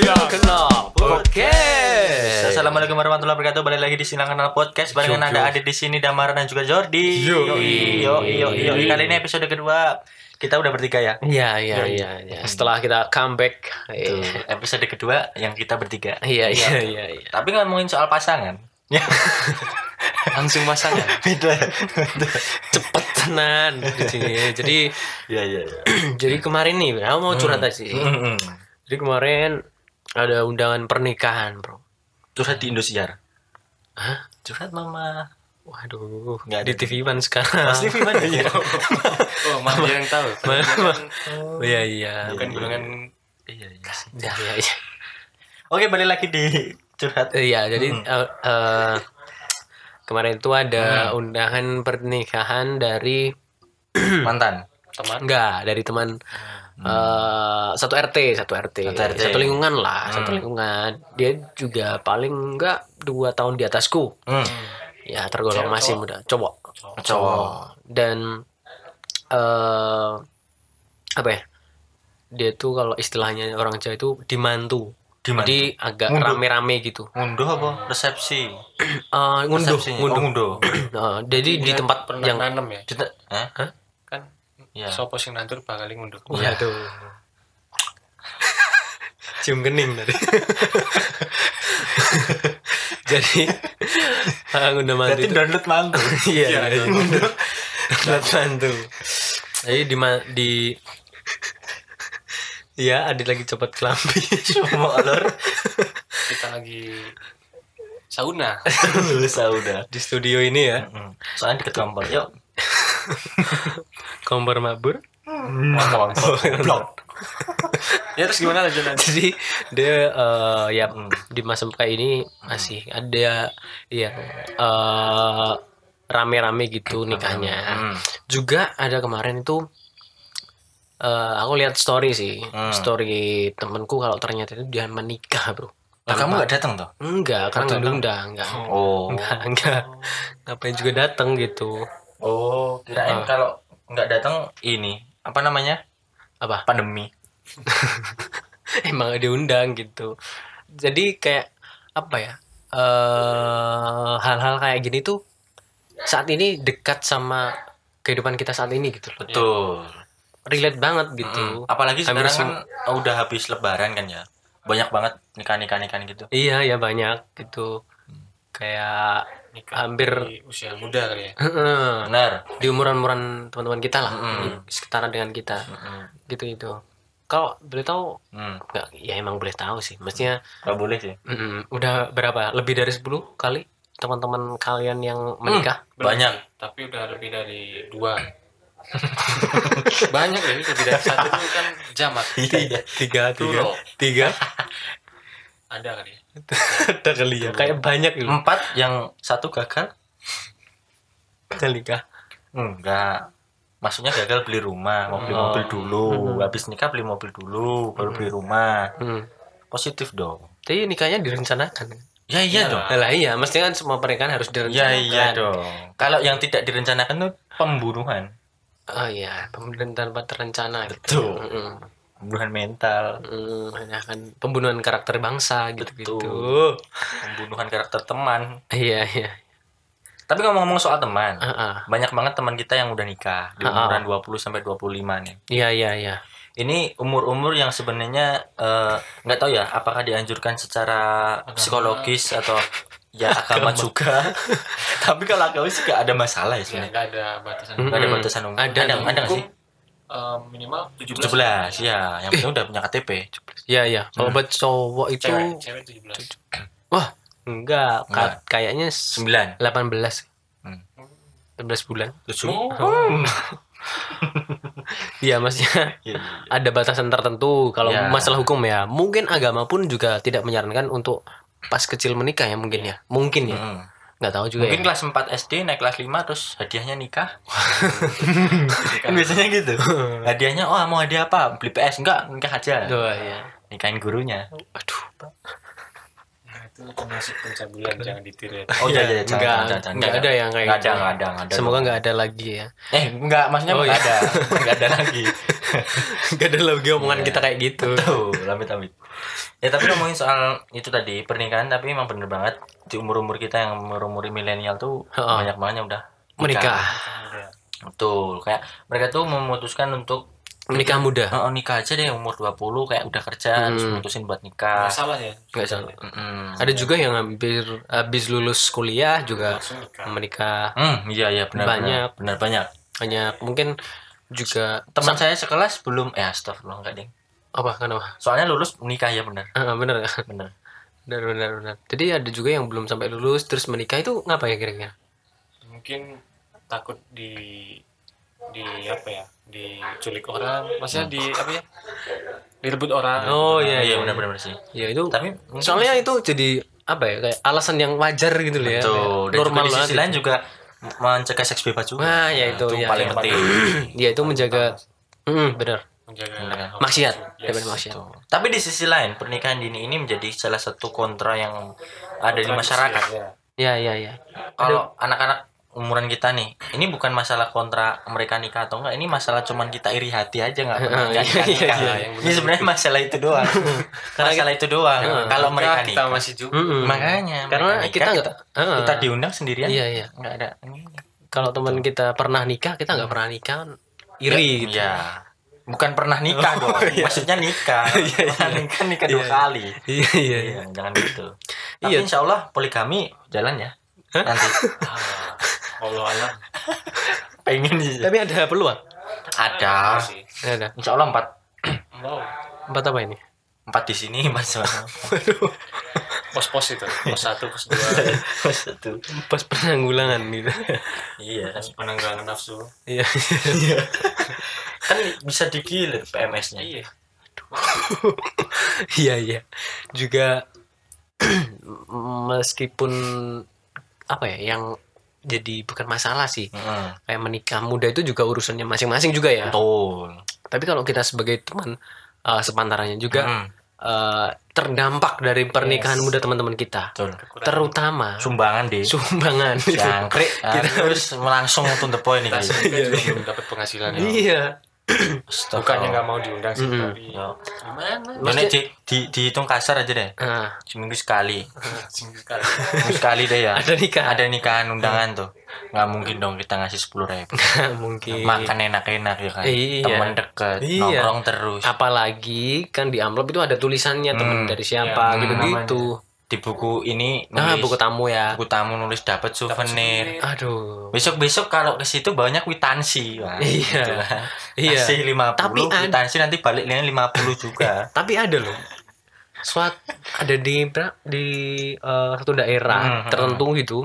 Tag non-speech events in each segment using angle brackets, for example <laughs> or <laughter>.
Silang Kenal Podcast. Assalamualaikum warahmatullahi wabarakatuh. Balik lagi di Silang Kenal Podcast barengan yo. Adit di sini Damar dan juga Jordi. Yo. yo, yo, yo. Kali ini episode kedua kita udah bertiga ya. Iya iya iya iya. Setelah kita comeback Tuh, eh, episode kedua yang kita bertiga. Iya iya iya iya. Tapi ngomongin soal pasangan. Ya, <laughs> Langsung pasangan beda. Cepet tenan di sini. Jadi Iya, iya, iya. <clears throat> jadi kemarin nih aku mau curhat aja sih. Mm-mm. Jadi kemarin ada undangan pernikahan, Bro. Curhat di Indosiar. Hah? Curhat mama. Waduh, Nggak ada di TV One sekarang. Pasti Vivan ya. <laughs> Oh, maaf yang tahu. Ma- ma- Oh, iya iya. Bukan golongan Iya, iya. Iya iya iya. Oke, balik lagi di curhat. Iya, jadi eh, eh, kemarin itu ada undangan pernikahan dari Mantan. teman. <clears throat> enggak dari teman eh, satu RT, satu RT, Satu RT. lingkungan lah, satu lingkungan. Dia juga paling enggak dua tahun di atasku. Hmm. Ya tergolong Cewek, masih cowok? muda, cowok. Cowok. Dan eh apa ya? Dia tuh kalau istilahnya orang Jawa itu dimantu. Dimantu. Jadi agak Ngunduh. rame-rame gitu. Ngunduh apa? Resepsi. <clears throat> Eh, ngunduh, Resepsinya. Oh, ngunduh. ngunduh. <clears throat> Nah, jadi di tempat yang nanem ya. Hah? Iya. sopo sing nandur bakal ngunduh. Waduh. <laughs> Cium kening tadi. <laughs> Jadi ah, udah mantu Berarti itu. download mantu. <laughs> Iya, Iya. Download mantu. Jadi di di Iya, Adit lagi copot kelambi. Semua alur. Kita lagi sauna. Lusa udah. di studio ini ya, Hmm. Soalnya deket kompor. Yuk. <laughs> kompor mabur. Blok. ya terus gimana lanjut lanjut? Jadi dia eh, ya Hmm. di masa muka ini masih ada ya eh, rame-rame gitu nikahnya. Hmm. Juga ada kemarin itu eh, aku lihat story sih, Hmm. story temenku kalau ternyata itu dia menikah, Bro. Lah kamu gak datang toh? Enggak, karena nggak diundang, enggak. Oh. Enggak, enggak. Ngapain juga datang gitu. Oh, kirain Ah. kalau nggak datang ini apa namanya? Apa? Pandemi. <laughs> Emang diundang gitu. Jadi kayak apa ya? eh hal-hal kayak gini tuh saat ini dekat sama kehidupan kita saat ini gitu loh. Betul. Relate banget gitu. Hmm. Apalagi sekarang kan udah habis lebaran kan ya. Banyak banget nikah-nikah nikahan gitu. Iya, ya banyak gitu. Kayak Nikah hampir di usia muda kali ya. Benar. di umuran-umuran teman-teman kita lah, sekitaran dengan kita. Hmm. Gitu itu. Kalau boleh tahu Hmm. nggak ya emang boleh tahu sih. Maksudnya Gak boleh sih. mm, udah berapa? Lebih dari 10 kali teman-teman kalian yang menikah? Banyak. Tapi udah lebih dari dua. <laughs> Banyak ya, lebih dari satu itu kan jamak. Iya. Tiga, tiga, Dulu. tiga. <laughs> Ada kali ya. <laughs> Ada kali ya. Kayak banyak gitu. Empat yang satu gagal. Menikah. Enggak. Maksudnya gagal beli rumah, mau beli Oh. mobil dulu, habis nikah beli mobil dulu, baru beli rumah. Hmm. Positif dong. Tapi nikahnya direncanakan. Ya iya Iyalah. dong. Lah iya, mestinya kan semua pernikahan harus Ya direncanakan. iya dong. Kalau yang tidak direncanakan tuh pembunuhan, Oh iya, pembunuhan tanpa terencana gitu. Betul. Mm-mm. Pembunuhan mental, Mm, hanya kan pembunuhan karakter bangsa gitu-gitu. Betul. pembunuhan karakter teman. Iya, iya. Tapi ngomong-ngomong soal teman, Heeh. banyak banget teman kita yang udah nikah di Ah, ah. umuran 20 sampai 25 nih. Iya, iya, iya. Ini umur-umur yang sebenarnya eh, nggak tahu ya apakah dianjurkan secara psikologis atau ya <laughs> agama juga. <laughs> Tapi kalau agama sih nggak ada masalah ya Ya, sebenarnya. nggak ada batasan. Mm. Nggak ada batasan umur. Ada ada, ada nggak sih? Eh, minimal 17. 17 ya, yang penting udah punya KTP. Iya, iya. Kalau buat cowok itu Cewek, cewek 17. wah, enggak, Enggak. kayaknya 9. 18. Hmm. 18 bulan. 7. Oh. <laughs> Iya, maksudnya Iya, iya, iya. ada batasan tertentu kalau Ya. masalah hukum ya. Mungkin agama pun juga tidak menyarankan untuk pas kecil menikah ya mungkin ya. Mungkin ya. Hmm. Nggak tahu juga Mungkin ya. kelas 4 SD naik kelas 5 terus hadiahnya nikah. <laughs> kan biasanya gitu. Hadiahnya oh mau hadiah apa? Beli PS enggak, nikah aja. Tuh, ya. Nikahin gurunya. Aduh, Pak. Nah, itu termasuk pencabulan jangan ditiru. ya. Oh iya iya, jangan, Enggak, jangan, jangan, enggak ada yang kayak Nggak ada, gitu. ada, nggak ada. Semoga nggak ada lagi ya. Eh, enggak, maksudnya Oh, enggak iya. ada. <laughs> Enggak ada lagi. <laughs> Gak ada lagi omongan Iya. kita kayak gitu. Tuh, amit amit. Ya tapi ngomongin soal itu tadi pernikahan tapi emang bener banget di umur umur kita yang umur umur milenial tuh Ha-ha. banyak banget yang udah Menikah, Betul, kayak mereka tuh memutuskan untuk menikah muda. oh, nikah aja deh umur 20 kayak udah kerja terus Hmm. mutusin buat nikah. Nggak salah ya Nggak salah. Mm-mm. Ada juga yang hampir habis lulus kuliah juga langsung nikah menikah. Hmm, iya iya benar Banyak. benar, benar banyak. Banyak mungkin juga Teman saya sekelas belum eh astagfirullah enggak ding. Apa kenapa? Soalnya lulus nikah ya benar. Ah, bener Bener. bener bener bener. Jadi ada juga yang belum sampai lulus terus menikah itu ngapa ya kira-kira? mungkin takut di di apa ya diculik orang maksudnya di apa ya direbut orang Oh iya Iya iya. benar benar sih. Ya itu Tapi soalnya itu jadi apa ya kayak alasan yang wajar gitu loh ya. Betul. Dan normal juga di sisi lain juga mencegah seks bebas juga. Nah, ya itu, ya, paling ya. penting. ya itu menjaga hmm, bener menjaga maksiat Yes. maksiat. Tapi di sisi lain pernikahan dini ini menjadi salah satu kontra yang ada di masyarakat. ya. ya ya ya Kalau anak-anak umuran kita nih, ini bukan masalah kontra mereka nikah atau enggak, ini masalah cuman kita iri hati aja nggak pernah Iya, iya, nikah. Ini sebenarnya masalah itu doang. <laughs> masalah itu doang. Kalau mereka Nikah, kita nikah, masih juga makanya karena mereka kita nikah, nggak ah, kita diundang sendirian. iya iya Nggak ada. kalau teman kita pernah nikah kita nggak pernah nikah iri gitu Iya. Bukan pernah nikah dong. Maksudnya nikah. <laughs> Pernah nikah nikah dua Iya. kali. iya iya iya. Iya, jangan gitu. Tapi Iya. insya Allah poligami jalan ya. Nanti <laughs> Ah, Allah alam <laughs> pengen sih. tapi ada peluang Ada. ada Insya Allah empat mau empat apa ini empat di sini di sana. Pos-pos itu pos satu pos dua <laughs> Satu. pas penanggulangan gitu Iya. pos penanggulangan nafsu iya Kan bisa digilir PMS-nya. iya <laughs> iya iya juga <clears throat> meskipun apa ya yang jadi bukan masalah sih Heeh. kayak menikah muda itu juga urusannya masing-masing juga ya Betul. tapi kalau kita sebagai teman uh, sepantarannya juga Mm, uh, terdampak dari pernikahan muda teman-teman kita Betul. terutama Sumbangan deh. sumbangan Jangkrik Kita harus langsung to the point nih. Kan juga belum dapat penghasilan ya. iya bukannya nggak mau diundang sih Mm-mm. tapi Yo. gimana Ini di, di, dihitung kasar aja deh. Ah, Seminggu sekali. <laughs> Singgung sekali Seminggu sekali deh ya. ada nikah Ada nikahan undangan tuh. Nggak mungkin dong kita ngasih sepuluh ribu. <laughs> mungkin Makan enak-enak ya kan. Iya. Teman deket. Iya. Nongkrong terus. apalagi kan di amplop itu ada tulisannya temen Hmm. dari siapa Iya, gitu gitu Di buku ini ah nulis. buku tamu ya buku tamu nulis dapat souvenir. aduh Besok-besok kalau ke situ banyak kwitansi. Wah, Iya. gitu. Iya. Kasih 50 Tapi kwitansi nanti balik dengan 50 juga. <laughs> tapi ada loh suat ada di di eh, satu daerah Hmm, tertentu gitu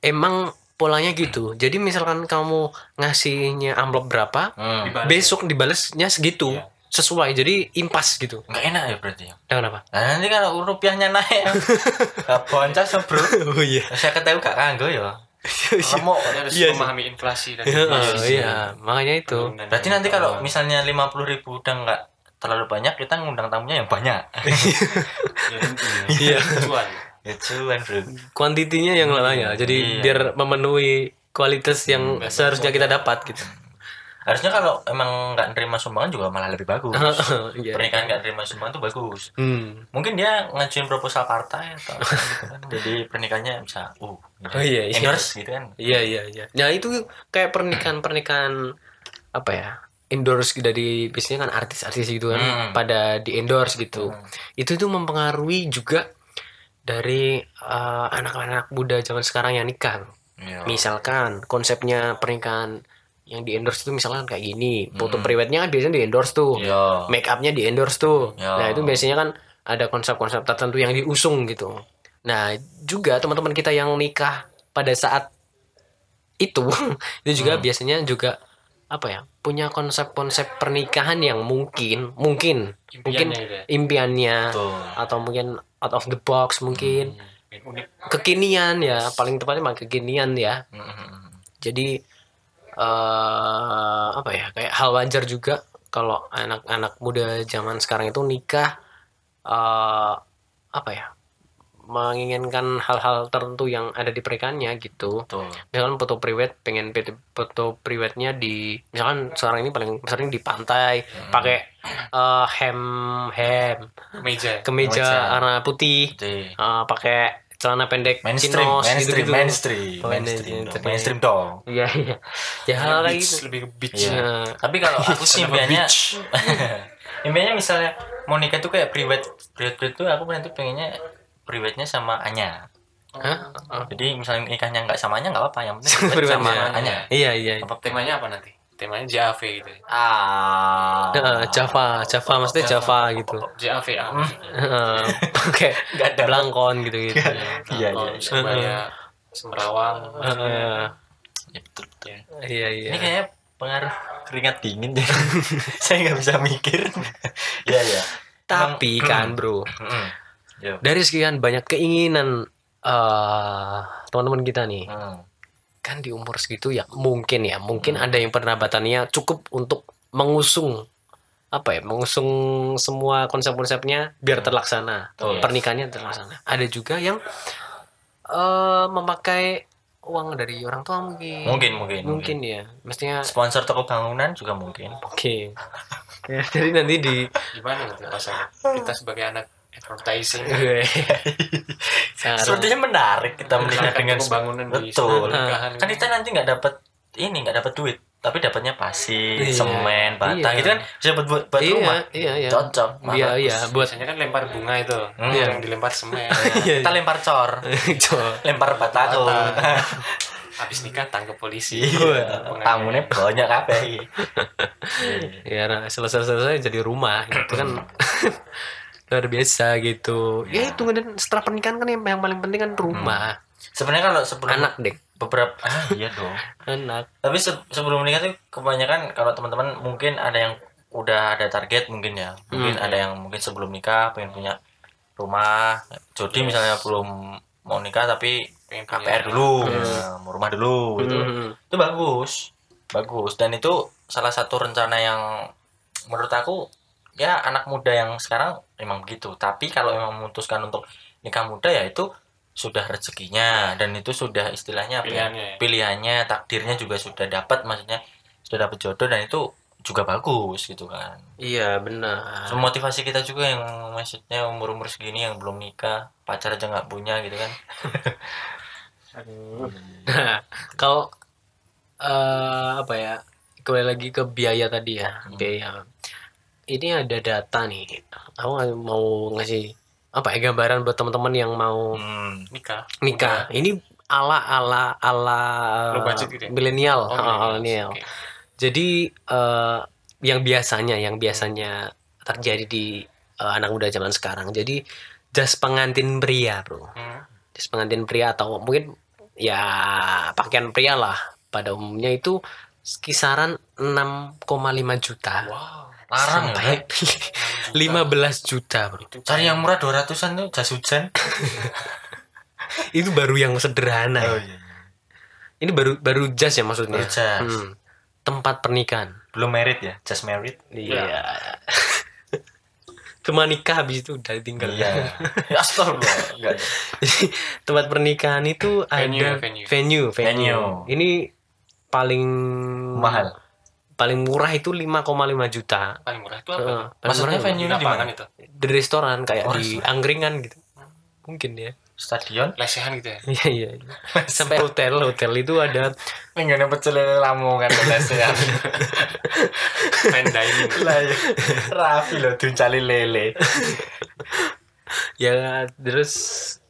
emang polanya gitu jadi misalkan kamu ngasihnya amplop berapa Hmm. Dibalas. besok dibalesnya segitu Iya. Sesuai jadi impas gitu Nggak enak ya berarti ya. Nah, kenapa Nah, nanti kalau rupiahnya naik <laughs> gak boncos ya, bro oh iya saya ketahui gak kanggo ya Kamu harus Iya sih. memahami inflasi dan <laughs> iya, inflasi. iya makanya itu berarti nanti kalau misalnya 50 ribu udah nggak terlalu banyak kita ngundang tamunya yang banyak Ya, <laughs> intinya. Iya. Tujuan. ya cuan bro kuantitinya yang lamanya jadi Iya. biar memenuhi kualitas yang seharusnya kita dapat gitu harusnya kalau emang nggak nerima sumbangan juga malah lebih bagus <laughs> Iya. pernikahan nggak nerima sumbangan tuh bagus Hmm. mungkin dia ngajuin proposal partai atau gitu kan. <laughs> jadi pernikahannya bisa uh gitu. Oh, iya, iya. endorse gitu kan Iya iya iya. Nah itu kayak pernikahan pernikahan apa ya endorse dari biasanya kan artis-artis gitu kan Hmm. pada di endorse gitu. Itu tuh mempengaruhi juga dari eh, anak-anak muda zaman sekarang yang nikah. Iya. Misalkan konsepnya pernikahan yang di endorse itu misalkan kayak gini, foto Hmm. kan biasanya di endorse tuh, Iya. make upnya di endorse tuh. Ya. Nah itu biasanya kan ada konsep-konsep tertentu yang diusung gitu. Nah juga teman-teman kita yang nikah pada saat itu <laughs> itu juga Hmm. biasanya juga apa ya punya konsep-konsep pernikahan yang mungkin mungkin mungkin Impiannya gitu ya. impiannya Betul. atau mungkin out of the box mungkin unik. kekinian ya paling tepatnya mah kekinian ya Mhm. jadi eh apa ya kayak hal wajar juga kalau anak-anak muda zaman sekarang itu nikah eh apa ya menginginkan hal-hal tertentu yang ada di pernikahannya gitu Betul. misalkan foto priwet pengen foto priwetnya di misalkan sekarang ini paling sering di pantai Hmm. pakai eh, hem hem meja kemeja Kemeja. warna putih Jadi eh, pakai celana pendek mainstream, chinos mainstream, gitu-gitu. mainstream, Oh, mainstream, dong. mainstream. mainstream dong. iya iya ya hal kayak gitu lebih ke beach. Nah, Tapi kalau aku sih impiannya, <laughs> impiannya misalnya mau nikah tuh kayak priwet, priwet priwet tuh aku nanti pengennya priwetnya sama Anya. Hah? Oh. Jadi misalnya nikahnya nggak sama Anya nggak apa-apa, yang penting <laughs> sama. Anya. iya iya iya. apa temanya apa nanti temanya JAV gitu Ah. Java Java maksudnya Java gitu JAV ya Eh, <laughs> pakai Nggak ada. belangkon gitu gitu Iya, iya. Semerawang Eh, Ya, betul, betul. iya iya Ini kayaknya pengaruh keringat dingin deh. <laughs> Saya nggak bisa mikir. <laughs> Iya ya. tapi kan bro Ya. dari sekian banyak keinginan eh teman-teman kita nih Hmm. Kan di umur segitu ya mungkin ya mungkin ada yang pernabatannya cukup untuk mengusung apa ya mengusung semua konsep-konsepnya biar terlaksana Betul. pernikahannya terlaksana. Ada juga yang eh memakai uang dari orang tua mungkin. Mungkin, mungkin, mungkin ya mestinya Sponsor toko bangunan juga mungkin. oke. Ya, <laughs> jadi nanti di gimana nanti pasarnya kita sebagai anak advertising <laughs> Sangat- Sepertinya menarik kita menikah dengan toko bangunan di betul. pernikahan Kan kita nanti nggak dapat ini nggak dapat duit, tapi dapatnya pasir, Iya. semen, bata, Iya. gitu kan bisa buat buat, buat iya rumah. iya iya Cocok. iya iya buat biasanya kan lempar bunga itu Hmm. yang dilempar semen <laughs> Iya, Kita lempar cor, <laughs> lempar batako. <laughs> habis nikah tangkap polisi Iya, tamunya banyak kabeh. ya nah, selesai selesai jadi rumah gitu kan <clears throat> luar biasa gitu ya itu kemudian setelah pernikahan kan yang, yang paling penting kan rumah Sebenarnya kalau sebelum anak deh beberapa ah iya dong. <laughs> anak Tapi se- sebelum menikah tuh kebanyakan kalau teman-teman mungkin ada yang udah ada target mungkin ya. Mungkin Hmm. ada yang mungkin sebelum nikah pengen punya rumah. Jody misalnya belum mau nikah tapi Pengen punya- KPR dulu, Hmm. nah, mau rumah dulu gitu. Hmm. Itu bagus. Bagus dan itu salah satu rencana yang menurut aku ya anak muda yang sekarang memang begitu. Tapi kalau memang memutuskan untuk nikah muda ya itu sudah rezekinya. Dan itu sudah istilahnya apa ya? Pilihannya ya. pilihannya takdirnya juga sudah dapat maksudnya sudah dapat jodoh dan itu juga bagus gitu kan. Iya benar. So, motivasi kita juga yang maksudnya umur umur segini yang belum nikah pacar aja nggak punya gitu kan. Nah, <laughs> kalau eh apa ya kembali lagi ke biaya tadi ya biaya ini ada data nih. Aku mau ngasih apa ya gambaran buat teman-teman yang mau hmm. nikah. nikah. Ini ala ala ala gitu ya? milenial. Oh, milenial. jadi eh, yang biasanya yang biasanya terjadi di eh, anak muda zaman sekarang. Jadi jas pengantin pria bro. Hmm. jas pengantin pria atau mungkin ya pakaian pria lah. Pada umumnya itu kisaran 6,5 juta. Wow larang ya sampai 15 juta bro cari yang murah 200an tuh jas hujan <laughs> itu baru yang sederhana ya. iya. ini baru baru jas ya maksudnya Baru jas. Hmm. tempat pernikahan belum merit ya just merit iya <laughs> cuma nikah habis itu udah tinggal iya <laughs> ya astagfirullah ada. Jadi, tempat pernikahan itu Venue, ada venue. venue, venue. Venue. Ini paling mahal Paling murah itu 5,5 juta. paling murah itu apa paling Maksudnya murah venue di mana itu di restoran kayak Oh, di restoran. angkringan gitu. Mungkin ya. stadion lesehan gitu ya Iya iya. iya. <laughs> Sampai hotel hotel itu ada pengen pecel lele lamongan ya fine dining lah ya rapi loh tuncali lele ya terus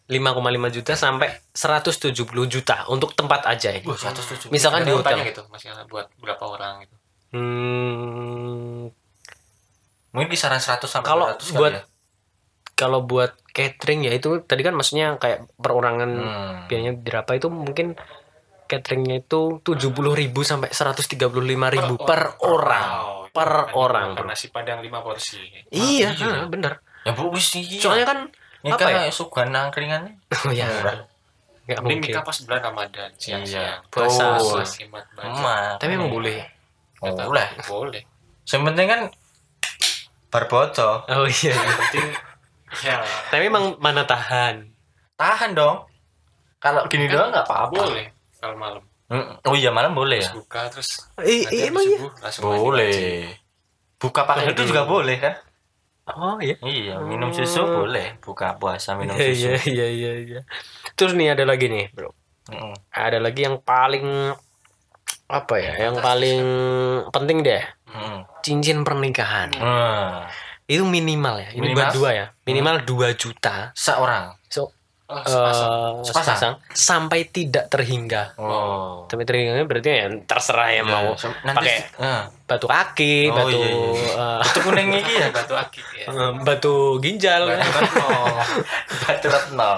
5,5 juta sampai 170 juta untuk tempat aja ya. Wah, 170. Misalkan di hotel. gitu masih buat berapa orang gitu Hmm, Mungkin kisaran 100 sampai Kalau 200 kali buat- ya. kalau buat catering ya itu tadi kan maksudnya kayak perorangan Hmm. biayanya berapa itu mungkin cateringnya itu 70.000 sampai 135.000 per, orang Wow, per orang bro. nasi padang 5 porsi iya ah, iya. bener Ya bu wis iki. soalnya kan nikah apa ya? kayak suguhan angkringan oh <laughs> ya Murah. nggak mending mungkin nikah pas bulan ramadan siang-siang Puasa. Hemat budget. Emak. tapi emang boleh Oh, Nggak tahu. boleh. boleh Yang penting kan barboto. oh iya yang penting ya tapi emang mana tahan tahan dong kalau gini Kan doang nggak apa-apa boleh kalau malam Mm, oh iya malam boleh ya terus buka terus Eh, eh, emang iya? subuh boleh buka pakai itu juga boleh kan Oh iya. iya minum susu Oh. boleh buka puasa minum Iya susu iya iya iya iya. Terus nih ada lagi nih, Bro. Mm. Ada lagi yang paling apa ya? Yang paling penting deh. Mm. Cincin pernikahan. Nah, Itu minimal ya. Ini Minimal? buat dua ya. Minimal 2 juta. seorang Oh, eh, sepasang. Sepasang? sepasang sampai tidak terhingga. oh Sampai terhingga berarti ya terserah ya mau So, nanti pakai eh, batu kaki, Oh, batu iya, iya. eh, itu kuning ini ya <laughs> batu akik ya eh, batu ginjal. batu <laughs> retno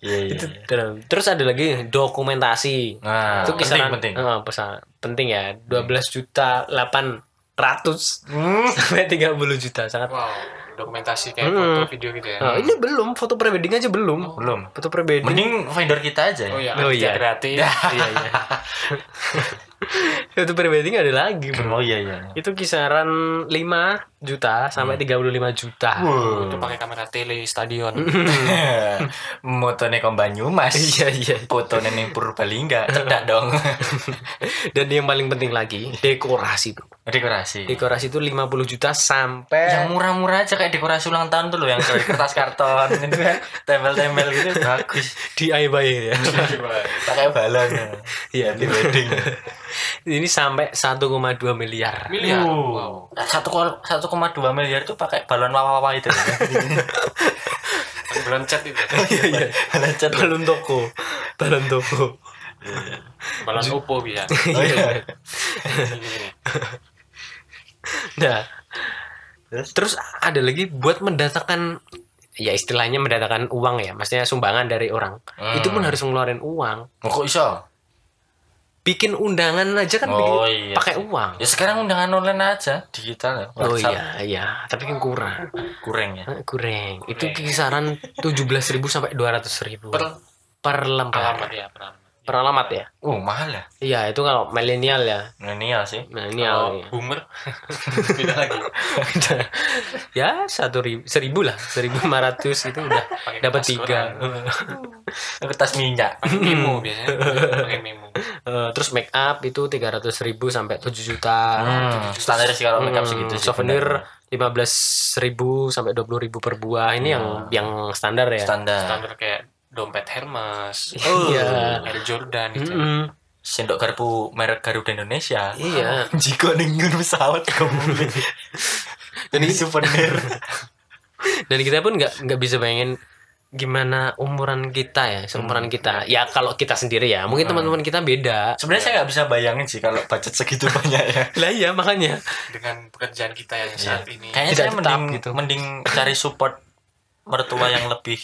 iya iya Terus- Terus ada lagi dokumentasi. nah itu kisaran penting, penting. eh, pesan- penting ya 12 juta 800 Hmm. sampai 30 juta sangat wow dokumentasi kayak Hmm. foto video gitu ya. Nah, ini belum foto prewedding aja belum. Belum. Foto prewedding. Mending vendor kita aja oh ya iya Oh, oh, iya. kreatif. <laughs> Iya iya. <laughs> Foto prewedding ada lagi bro. Oh iya iya. Itu kisaran 5 juta sampai 35 juta. Itu pakai kamera tele stadion. <laughs> Motone kom Banyumas? <laughs> Iya iya. Foto neneng Purbalingga cedak dong. <laughs> Dan yang paling penting lagi dekorasi bro. Dekorasi. Dekorasi itu 50 juta sampai yang murah-murah aja kayak dekorasi ulang tahun tuh loh yang dari kertas karton gitu kan tempel-tempel gitu bagus. DIY ya. Pakai balon. Iya, di wedding. Ini sampai 1,2 miliar. Miliar? Wow. Satu kol- satu miliar itu pakai balon wawa-wawa itu. <laughs> Belum cat itu. Iya iya. Balon cat. Balon toko. Balon toko. Balon opo bisa. Oh <laughs> iya. Nah Terus? terus ada lagi buat mendatangkan ya istilahnya mendatangkan uang ya maksudnya sumbangan dari orang. Hmm. itu pun harus ngeluarin uang. Oh, kok iso bikin undangan aja kan Oh, bikin- iya. pakai uang. Ya sekarang undangan online aja digital ya oh iya iya. Tapi kan kurang. Kurang ya? Eh, kurang. Itu kisaran 17.000 sampai 200.000 per per lembar. alamat ya per alamat per alamat ya? Oh mahal ya? Iya itu kalau milenial ya. Milenial sih. Milenial kalau ya. boomer <laughs> beda lagi. Ya satu ribu seribu lah. Seribu lima ratus itu udah <laughs> dapat tiga. kertas <laughs> minyak. Pakai memo biasanya. Pakai memo. Eh, terus make up itu tiga ratus ribu sampai 7 juta. Hmm, standar sih kalau makeup Hmm, segitu sih souvenir lima belas ribu sampai dua puluh ribu per buah. Ini yang yang standar ya? Standar. Standar kayak dompet Hermes Oh. iya. Air Jordan gitu. Mm-mm. sendok garpu merek Garuda Indonesia. Iya. <laughs> Jika ninggun pesawat kamu dan ini itu souvenir. <laughs> Dan kita pun nggak nggak bisa bayangin gimana umuran kita ya seumuran kita. Ya kalau kita sendiri ya. Mungkin teman-teman kita beda. Sebenarnya saya nggak bisa bayangin sih kalau budget segitu <laughs> banyak ya. Lah iya makanya. Dengan pekerjaan kita yang saat ini. Kayaknya Tidak saya tetap mending gitu. mending cari support mertua yang lebih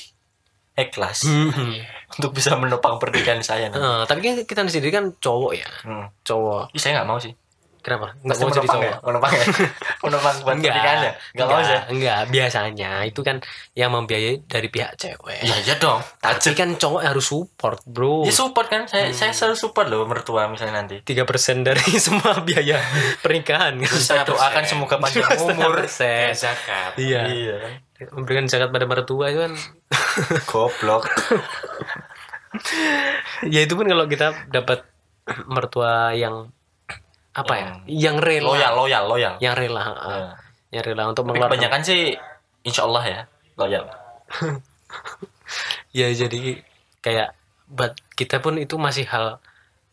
ikhlas Mhm. untuk bisa menopang pernikahan saya nanti. Eh, tapi kan kita sendiri kan cowok ya? Hmm. cowok. Ih, saya nggak mau sih. Kenapa? Nggak mau jadi cowok? ya? Menopang ya? <laughs> Menopang buat enggak pernikahannya nggak mau sih. enggak biasanya itu kan yang membiayai dari pihak cewek. Ya iya dong. Tapi tajam. kan cowok harus support bro. Ya support kan? Saya saya selalu support loh mertua misalnya nanti. Tiga persen dari <laughs> semua biaya pernikahan. Kan Terus saya doakan semoga panjang umur. Persen. Zakat. Iya. Iya. Kan memberikan zakat pada mertua itu kan <laughs> goblok. Ya itu pun kalau kita dapat mertua yang apa ya? Yang rela. Loyal loyal loyal. Yang rela Ya. uh, yang rela untuk tapi mengeluarkan. kebanyakan sih insya Allah ya loyal. <laughs> Ya jadi kayak buat kita pun itu masih hal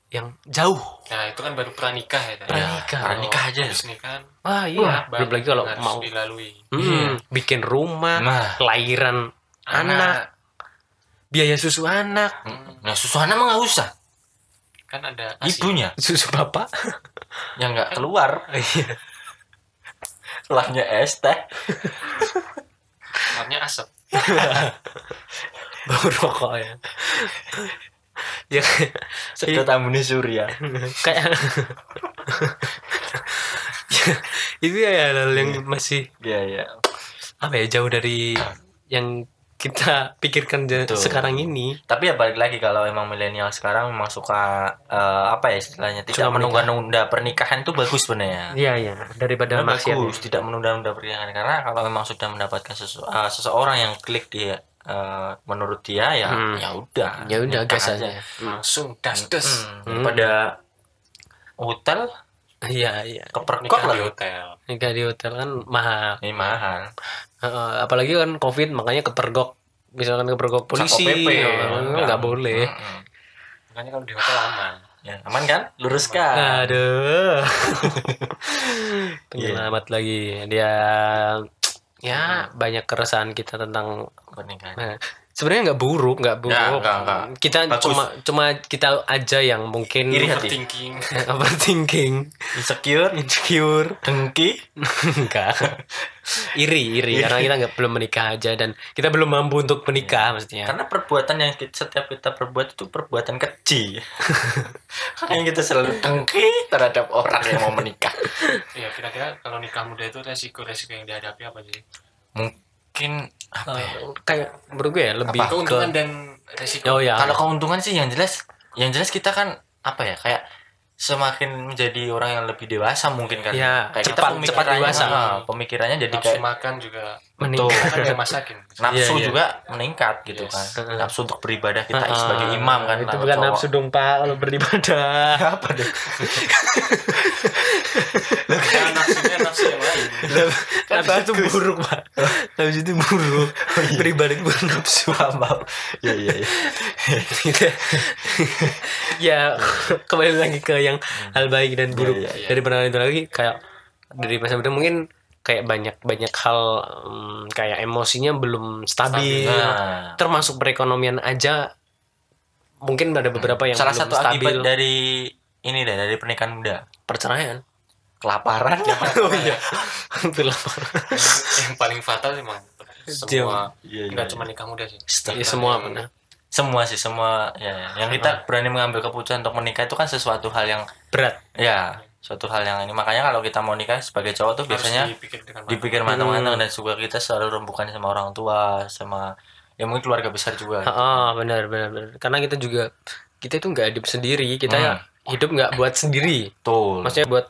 yang jauh. Nah itu kan baru pranikah ya tadi. Pranikah. Kalau Pranikah aja. nikah kan ah iya. Belum banyak lagi kalau mau. dilalui. Hmm, bikin rumah Nah. lahiran anak. Biaya susu anak. Nah susu anak mah nggak usah. Kan ada ASI. ibunya. Susu bapak <laughs> yang nggak keluar. Iya. Lahnya es teh. Keluarnya asap. <laughs> Bau rokok ya. Ya sedot ambune surya. <laughs> Kayak itu ya hal yang masih iya iya. apa ya jauh dari yang kita <laughs> pikirkan Betul. sekarang ini. Tapi ya balik lagi kalau emang milenial sekarang memang suka eh, apa ya istilahnya tidak menunda-nunda pernikahan itu bagus sebenarnya. Iya iya daripada maksiat. bagus tidak menunda-nunda pernikahan karena kalau memang sudah mendapatkan sesu- eh, seseorang yang klik dia eh, menurut dia ya Hmm. ya udah Ya udah gas aja. aja. langsung das das Hmm, daripada hotel Iya iya. keperkok nikah di hotel Nikah di hotel kan mahal. ini mahal Heeh, apalagi kan covid makanya kepergok. Misalkan kepergok polisi, oh, nggak boleh. Mm-mm. makanya kalau di hotel aman ya aman kan luruskan Aduh. <laughs> Penyelamat lagi. Dia ya banyak keresahan kita tentang pernikahan Nah, sebenarnya nggak buruk, nggak buruk. Nggak, nggak, nggak. Kita Bagus. cuma cuma kita aja yang mungkin Iri hati. <laughs> overthinking <laughs> overthinking, insecure insecure, dengki <laughs> enggak. iri, iri karena kita nggak belum menikah aja dan kita belum mampu untuk menikah maksudnya. karena perbuatan yang kita, setiap kita perbuat itu perbuatan keji makanya kita selalu dengki terhadap orang yang mau menikah ya kira-kira kalau nikah muda itu resiko-resiko yang dihadapi apa sih mungkin apa ya? Eh, kayak menurut gue ya lebih Apa? keuntungan ke dan resiko oh ya kalau keuntungan sih yang jelas yang jelas kita kan apa ya kayak semakin menjadi orang yang lebih dewasa mungkin kan Ya, kayak cepat- kita cepat pemikirannya- dewasa. ah, pemikirannya jadi nafsu kayak makan juga betul meningkat. kan yang masakin <laughs> nafsu Iya, iya. juga meningkat gitu Yes. kan nafsu untuk beribadah kita Ah, sebagai imam kan itu kalau bukan cowok. nafsu dong pak kalau beribadah <laughs> apa deh <laughs> nafsu yang lain. <laughs> Nafsu itu buruk <laughs> pak. Nafsu itu buruk. Itu bukan nafsu maaf ya iya iya. <laughs> Ya kembali lagi ke yang hal baik dan buruk. Iya, iya, iya. dari penanganan itu lagi kayak dari masa muda mungkin kayak banyak banyak hal mm, kayak emosinya belum stabil. Nah. termasuk perekonomian aja mungkin ada beberapa yang salah belum satu stabil. akibat dari ini deh dari pernikahan muda. Perceraian kelaparan? <laughs> Oh iya. <laughs> Hampir lapar yang paling fatal emang semua. Iya, iya, nggak iya. cuma nikah muda sih. Ya semua benar semua sih semua ya, ya. yang kita berani mengambil keputusan untuk menikah itu kan sesuatu hal yang berat. Ya suatu hal yang ini. Makanya kalau kita mau nikah sebagai cowok tuh Harus biasanya dipikir matang-matang dan juga kita selalu rembukan sama orang tua sama ya mungkin keluarga besar juga. Ah, benar benar benar. Karena kita juga kita itu nggak hidup sendiri. Kita ya Hmm. hidup nggak buat sendiri. Betul. Maksudnya buat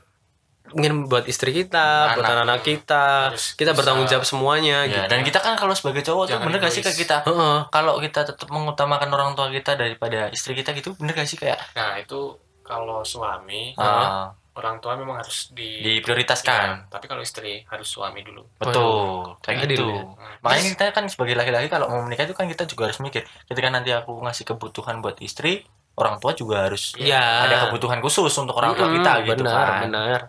mungkin buat istri kita, buat Anak. anak-anak kita, Harus kita bisa- bertanggung jawab semuanya ya gitu. dan kita kan kalau sebagai cowok tuh Jangan bener gak sih kayak kita Heeh. kalau kita tetap mengutamakan orang tua kita daripada istri kita gitu bener gak sih kayak nah itu kalau suami ah, orang tua memang harus di diprioritaskan Ya, tapi kalau istri harus suami dulu betul kayak gitu ya. makanya kita kan sebagai laki-laki kalau mau menikah itu kan kita juga harus mikir ketika nanti aku ngasih kebutuhan buat istri orang tua juga harus Iya. ada kebutuhan khusus untuk orang tua Mm-mm, kita gitu benar, kan benar.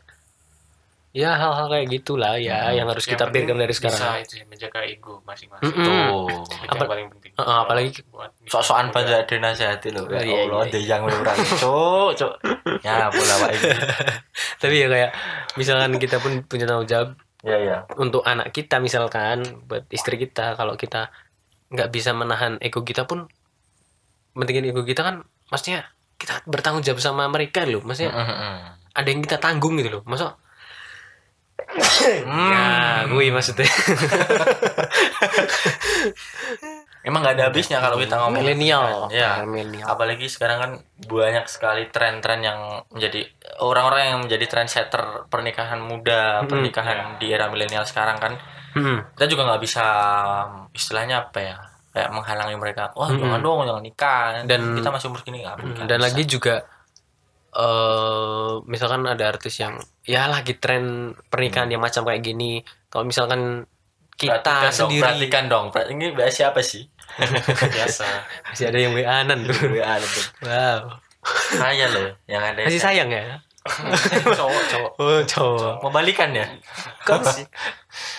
Ya hal-hal kayak gitulah ya yang harus Yang kita pikirkan dari bisa sekarang. itu ya, menjaga ego masing-masing Mm-mm. tuh itu Apa- yang paling penting Heeh, apalagi buat sok-sokan pada ada nasihati loh ya Iya, Allah iya. deh yang ora <laughs> cuk cuk ya bola wae <laughs> Tapi ya kayak misalkan kita pun punya tanggung jawab ya ya untuk anak kita misalkan buat istri kita kalau kita nggak bisa menahan ego kita pun pentingin ego kita kan maksudnya kita bertanggung jawab sama mereka loh maksudnya ada yang kita tanggung gitu loh masa Hmm. Ya gue maksudnya emang nggak ada habisnya kalau kita ngomong milenial ya apalagi sekarang kan banyak sekali tren-tren yang menjadi orang-orang yang menjadi trendsetter pernikahan muda Mm-mm. pernikahan di era milenial sekarang kan Hmm. kita juga nggak bisa istilahnya apa ya kayak menghalangi mereka wah Mm-mm. jangan dong jangan nikah Dan- kita masih umur segini Hmm, nggak dan bisa. lagi juga eh misalkan ada artis yang ya lagi tren pernikahan yang macam kayak gini. Kalau misalkan kita Perhatikan dong, sendiri perhatikan dong. Ini bahas siapa sih? <laughs> Biasa. Masih ada yang WA-an tuh. WA wow. Saya loh yang ada masih sayang ya? <laughs> Cowok cowok. Oh cowok. Mau balikan ya? Kok sih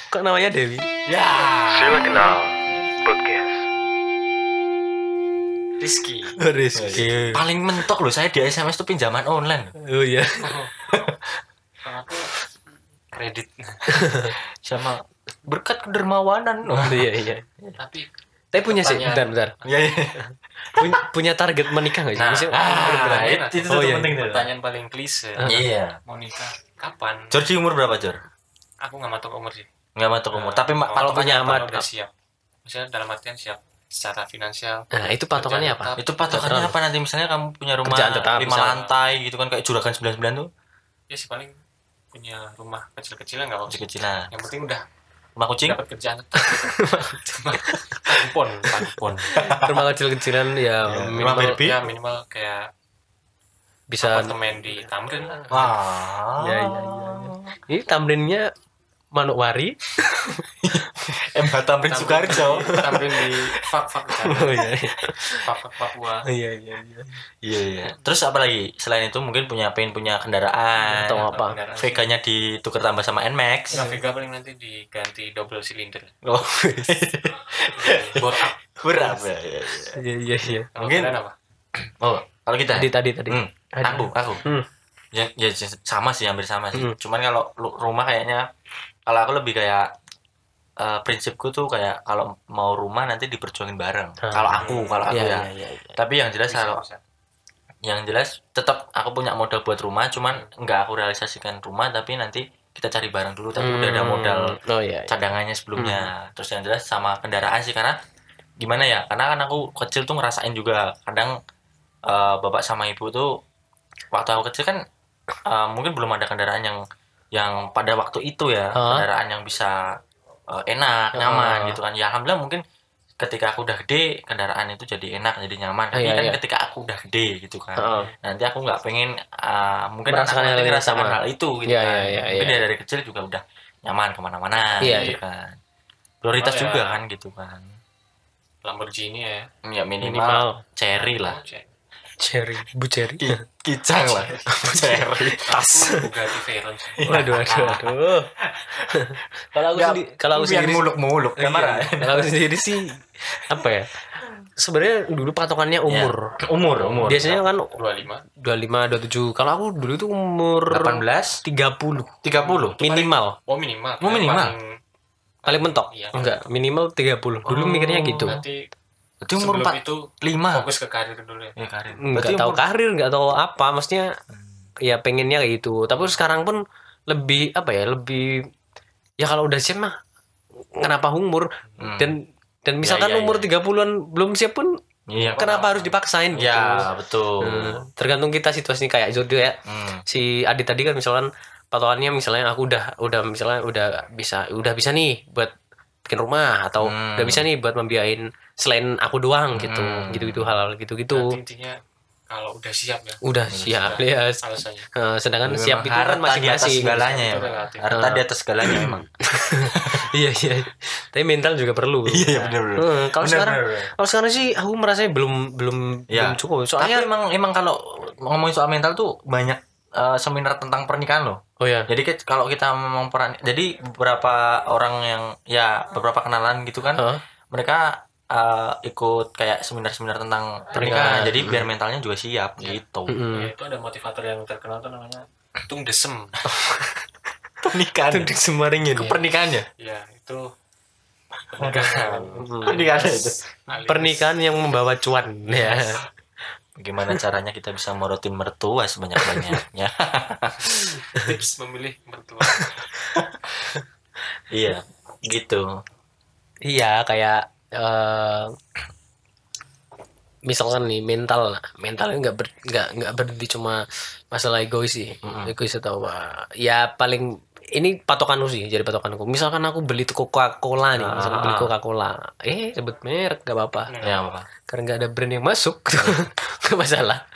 kok namanya Dewi? Ya. Silakenal Podcast. Rizky. Rizky. Paling mentok loh saya di SMS tuh pinjaman online oh iya. Aku kredit. <laughs> Sama berkat kedermawanan loh. Iya iya. Tapi tapi punya sih bentar bentar. Ya, ya. punya, punya target menikah nggak sih? Nah, Maksudnya, ah, itu, itu Oh, tuh iya. penting pertanyaan paling klise. Iya. Mau nikah kapan? Jor di umur berapa Jor? Aku nggak matok umur sih. Nggak matok umur Nah, tapi mak kalau punya amat, kalau udah siap. Maksudnya dalam artian siap secara finansial. Nah, itu patokannya apa? tetap. itu patokannya apa nanti misalnya kamu punya rumah Kerjaan tetap, lima misalnya. lantai gitu kan kayak juragan 99 tuh Ya sih paling punya rumah kecil-kecilan nggak apa kecil kecilan Yang penting udah rumah kucing dapat kerjaan <laughs> pantupon, pantupon. Rumah kecil-kecilan ya rumah minimal baby Ya minimal kayak bisa apartemen di Tamrin lah. wah Ya, ya, ya, ini tamrinnya Manokwari. <laughs> MH Tamrin Sukarjo Tamrin di Fak Fak. Oh iya. Fak Fak Papua. Iya iya iya. iya iya terus apa lagi selain itu mungkin punya pengen punya kendaraan Atau apa? Kendaraan. VK-nya ditukar tambah sama Nmax Nggak Vega paling nanti diganti double silinder. oh <laughs> Bor up. berapa ya, ya, ya. Iya iya iya. Kalau Mungkin- apa? oh kalau kita Tadi tadi tadi. Hmm, aku aku Hmm. ya, ya sama sih hampir sama sih Hmm. cuman kalau rumah kayaknya kalau aku lebih kayak eh, prinsipku tuh kayak kalau mau rumah nanti diperjuangin bareng Ah. kalau aku kalau aku Iya ya iya iya. iya. tapi yang jelas kalau yang jelas tetap aku punya modal buat rumah cuman nggak aku realisasikan rumah tapi nanti kita cari bareng dulu tapi udah ada Hmm. modal Oh iya. iya. cadangannya sebelumnya terus yang jelas sama kendaraan sih karena gimana ya karena kan aku kecil tuh ngerasain juga kadang eh, bapak sama ibu tuh waktu aku kecil kan eh, mungkin belum ada kendaraan yang yang pada waktu itu ya Hah? kendaraan yang bisa eh, enak Ah. nyaman gitu kan ya alhamdulillah mungkin ketika aku udah gede kendaraan itu jadi enak jadi nyaman tapi Iya, kan iya. ketika aku udah gede gitu kan Heeh. nanti aku nggak pengen uh, mungkin Merasakan hal itu gitu Iya, kan iya, iya, mungkin iya. ya dari kecil juga udah nyaman ke mana-mana Iya, gitu iya. kan prioritas Oh, ya. juga kan gitu kan Lamborghini ya. ya minimal, Minimal. cherry lah Cherry, Bu Cherry. kicang lah cherry <laughs> Tas. <laughs> Bugatti Veyron. Waduh waduh waduh. kalau aku sendiri kalau aku sendiri muluk-muluk Iya, kamar kalau aku sendiri sih apa ya? Sebenarnya dulu patokannya umur. umur umur Biasanya kan 25. 25 27. Kalau aku dulu itu umur 18 30 30 minimal. Oh minimal. Oh, minimal. Paling- Paling mentok. Iya. Enggak, minimal 30. Dulu mikirnya gitu. Nanti itu umur 4 itu 5 fokus ke karir dulu ya. ya Karin Enggak tahu karir, enggak tahu apa, maksudnya ya pengennya kayak gitu. Tapi sekarang pun lebih apa ya? Lebih ya kalau udah siap mah kenapa umur Hmm. dan dan misalkan iya, umur iya. 30-an belum siap pun iya kenapa harus dipaksain gitu. ya betul Hmm, tergantung kita situasinya kayak Jordi ya. Hmm. Si Adi tadi kan misalkan patokannya misalnya aku udah udah misalnya udah bisa udah bisa nih buat bikin rumah atau Hmm. udah bisa nih buat membiayain selain aku doang gitu. Hmm. Gitu-gitu hal-hal gitu-gitu. Nanti intinya kalau udah siap ya. Udah siap ya. Alasannya. Eh, sedangkan Memang siap itu kan harta di atas masing-masing. segalanya ya harta di atas segalanya memang <laughs> iya iya. Tapi mental juga perlu. <laughs> iya benar benar Hmm, kalau Benar, sekarang benar, benar. kalau sekarang sih aku merasa belum belum Ya. belum cukup. Tapi Soalnya emang emang kalau ngomongin soal mental tuh banyak eh, seminar tentang pernikahan loh. oh ya. Jadi kalau kita memang peran, jadi beberapa orang yang ya beberapa kenalan gitu kan, Hah? mereka eh, ikut kayak seminar-seminar tentang Pernikahan. pernikahan. Jadi biar mentalnya juga siap gitu. Mm-mm. Ya, itu ada motivator yang terkenal tuh namanya Tung Desem. <laughs> Pernikahan. Itu semaringnya nih. Pernikahannya. Ya, itu pernikahan. Pernikahan itu. Pernikahan yang membawa cuan ya. Gimana caranya kita bisa morotin mertua sebanyak-banyaknya? <laughs> tips memilih mertua. iya, gitu. Iya kayak eh <clears throat> misalkan nih mental. Lah mentalnya nggak ber, nggak nggak berhenti cuma masalah egois sih. Mm-mm. egois atau apa. Ya paling ini patokanku sih jadi patokanku. Misalkan aku beli Coca Cola nih misalkan beli Ah. Coca Cola eh sebut merek nggak apa-apa. Ya apa? karena nggak ada brand yang masuk. Nggak <laughs> masalah.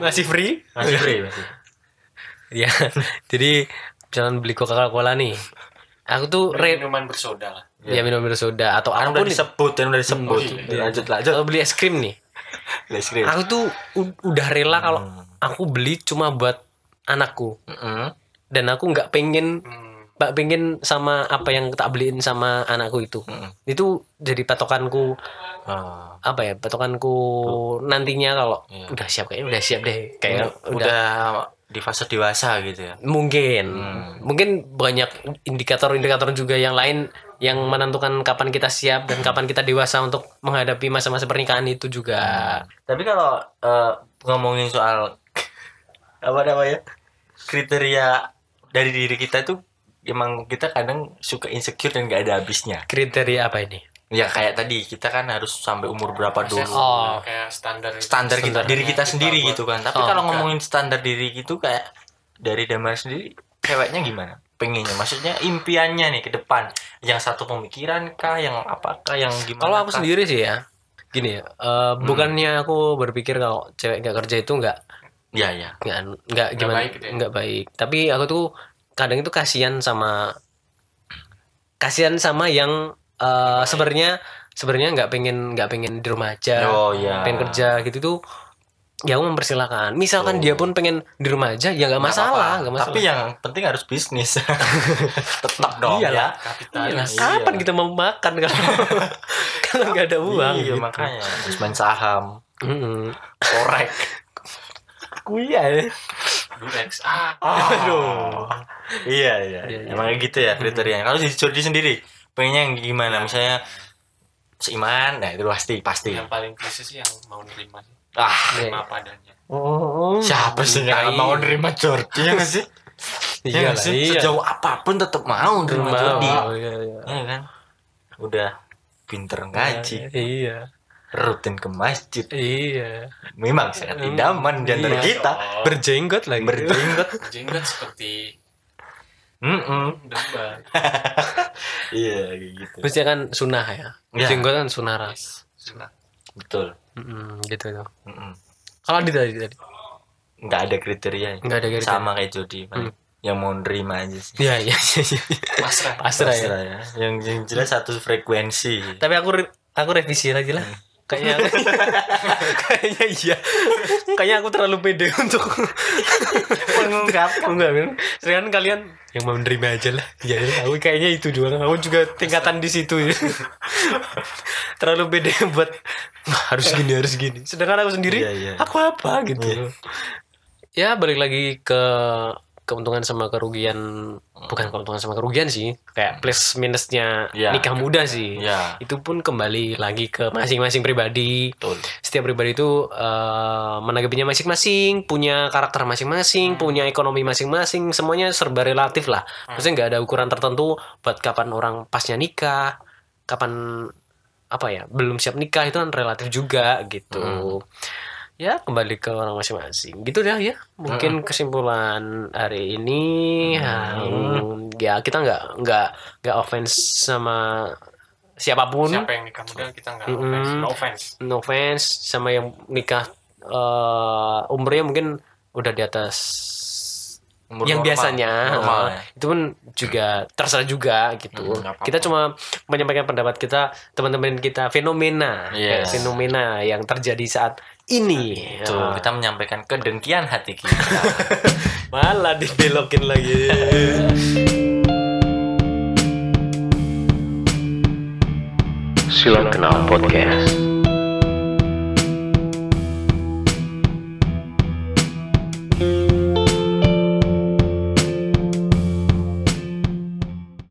Masih free. Masih free masih. <laughs> ya jadi jangan beli Coca Cola nih. Aku tuh minuman bersoda lah. Ya minum bersoda atau Kan apa pun udah itu. disebut, kan udah disebut. Hmm, iya. Lanjut lanjut. kalau beli es krim nih Let's read. aku tuh udah rela kalau Hmm. aku beli cuma buat anakku Mm-mm. dan aku nggak pengen Hmm. pengen sama apa yang tak beliin sama anakku itu Mm-mm. itu jadi patokanku Oh. apa ya patokanku nantinya kalau Iya. udah siap kayaknya udah siap deh kayak udah, udah, di fase dewasa gitu ya. mungkin Hmm. mungkin banyak indikator-indikator juga yang lain yang menentukan kapan kita siap dan kapan kita dewasa untuk menghadapi masa-masa pernikahan itu juga. Tapi kalau eh, ngomongin soal <laughs> apa namanya kriteria dari diri kita tuh emang kita kadang suka insecure dan gak ada habisnya. kriteria apa ini? Ya kayak tadi kita kan harus sampai umur berapa dulu. Oh. kayak standar standar kita Standar. diri kita sendiri buat- gitu kan. Tapi Oh, kalau ngomongin standar diri gitu kayak dari Damar sendiri ceweknya gimana pengennya. Maksudnya impiannya nih ke depan. Yang satu pemikiran kah? Yang apakah? Yang gimana Kalau aku sendiri sih ya, gini ya, eh, bukannya aku berpikir kalau cewek nggak kerja itu nggak ya ya. nggak nggak gimana baik gitu ya? nggak baik. Tapi aku tuh kadang itu kasihan sama kasihan sama yang eh, sebenarnya sebenarnya nggak pengen nggak pengen di rumah aja, oh ya pengen kerja gitu tuh. Ya aku mempersilahkan. Misalkan Oh. dia pun pengen di rumah aja, ya nggak masalah, nggak masalah. tapi yang penting harus bisnis <laughs> tetap dong Iyalah. ya kapitalis Iya. Kapan kita mau makan kalau <laughs> kalau nggak ada uang? iya gitu. makanya harus main saham Mm-mm. korek Kuya ya. Durex ah Aduh. Iya, iya. Iya, iya. Emang gitu ya kriterianya. Kalau di Jordi sendiri, pengennya yang gimana? Misalnya seiman, nah itu pasti pasti. yang paling klise sih yang mau nerima sih Ah, nerima apa adanya Oh, siapa sih yang nggak mau nerima Jordi ya sih? Ya Iya nggak sih? Sejauh apa pun tetap mau nerima Jordi. Oh, iya, iya. Iya kan? Udah pinter ngaji, Iya. rutin ke masjid. Iya. Memang sangat idaman di antara Iya. kita. Oh, Berjenggot lagi. Berjenggot. jenggot seperti Mm-mm. domba <laughs> Iya, kayak gitu. Terus dia kan sunnah ya. Iya. Jenggot kan sunnah ras. Sunnah. Betul. Mm-mm, gitu tuh. Mm-mm. Kalau di tadi tadi. nggak ada kriterianya Nggak ada kriteria. sama kayak Jody paling yang mau nerima aja sih Iya, iya, iya. iya. pasrah Pasrah ya. Ya. yang, yang jelas satu frekuensi Tapi aku re- aku revisi lagi lah. Kayaknya <laughs> kayaknya iya. Kayaknya aku terlalu pede untuk <laughs> mengungkapkan. Enggak kan? Sekarang kalian yang mau menerima aja lah. Ya, aku kayaknya itu juga. Aku juga tingkatan di situ ya. <laughs> terlalu pede buat "Wah, harus gini harus gini. Sedangkan aku sendiri Iya, iya. aku apa gitu. Ya balik lagi ke keuntungan sama kerugian bukan keuntungan sama kerugian sih kayak plus minusnya Iya. nikah muda sih ya itu pun kembali lagi ke masing-masing pribadi. betul Setiap pribadi itu eh, menanggapinya masing-masing, punya karakter masing-masing, punya ekonomi masing-masing, semuanya serba relatif lah. Maksudnya nggak ada ukuran tertentu buat kapan orang pasnya nikah, kapan apa ya belum siap nikah itu kan relatif juga gitu. Ya kembali ke orang masing-masing. Gitu dah ya. Mungkin kesimpulan hari ini hmm, ya kita nggak nggak nggak offense sama siapa pun siapa yang nikah muda kita nggak Mm-mm. offense no offense no offense sama yang nikah eh, umurnya mungkin udah di atas Umur yang normal. biasanya normal ya. itu pun juga terserah juga gitu Hmm, nggak apa-apa. kita cuma menyampaikan pendapat kita teman-teman kita fenomena Yes. fenomena yang terjadi saat ini. Tuh, Eh, kita menyampaikan kedengkian hati kita. <laughs> Malah dibelokin lagi. Silang Kenal Podcast.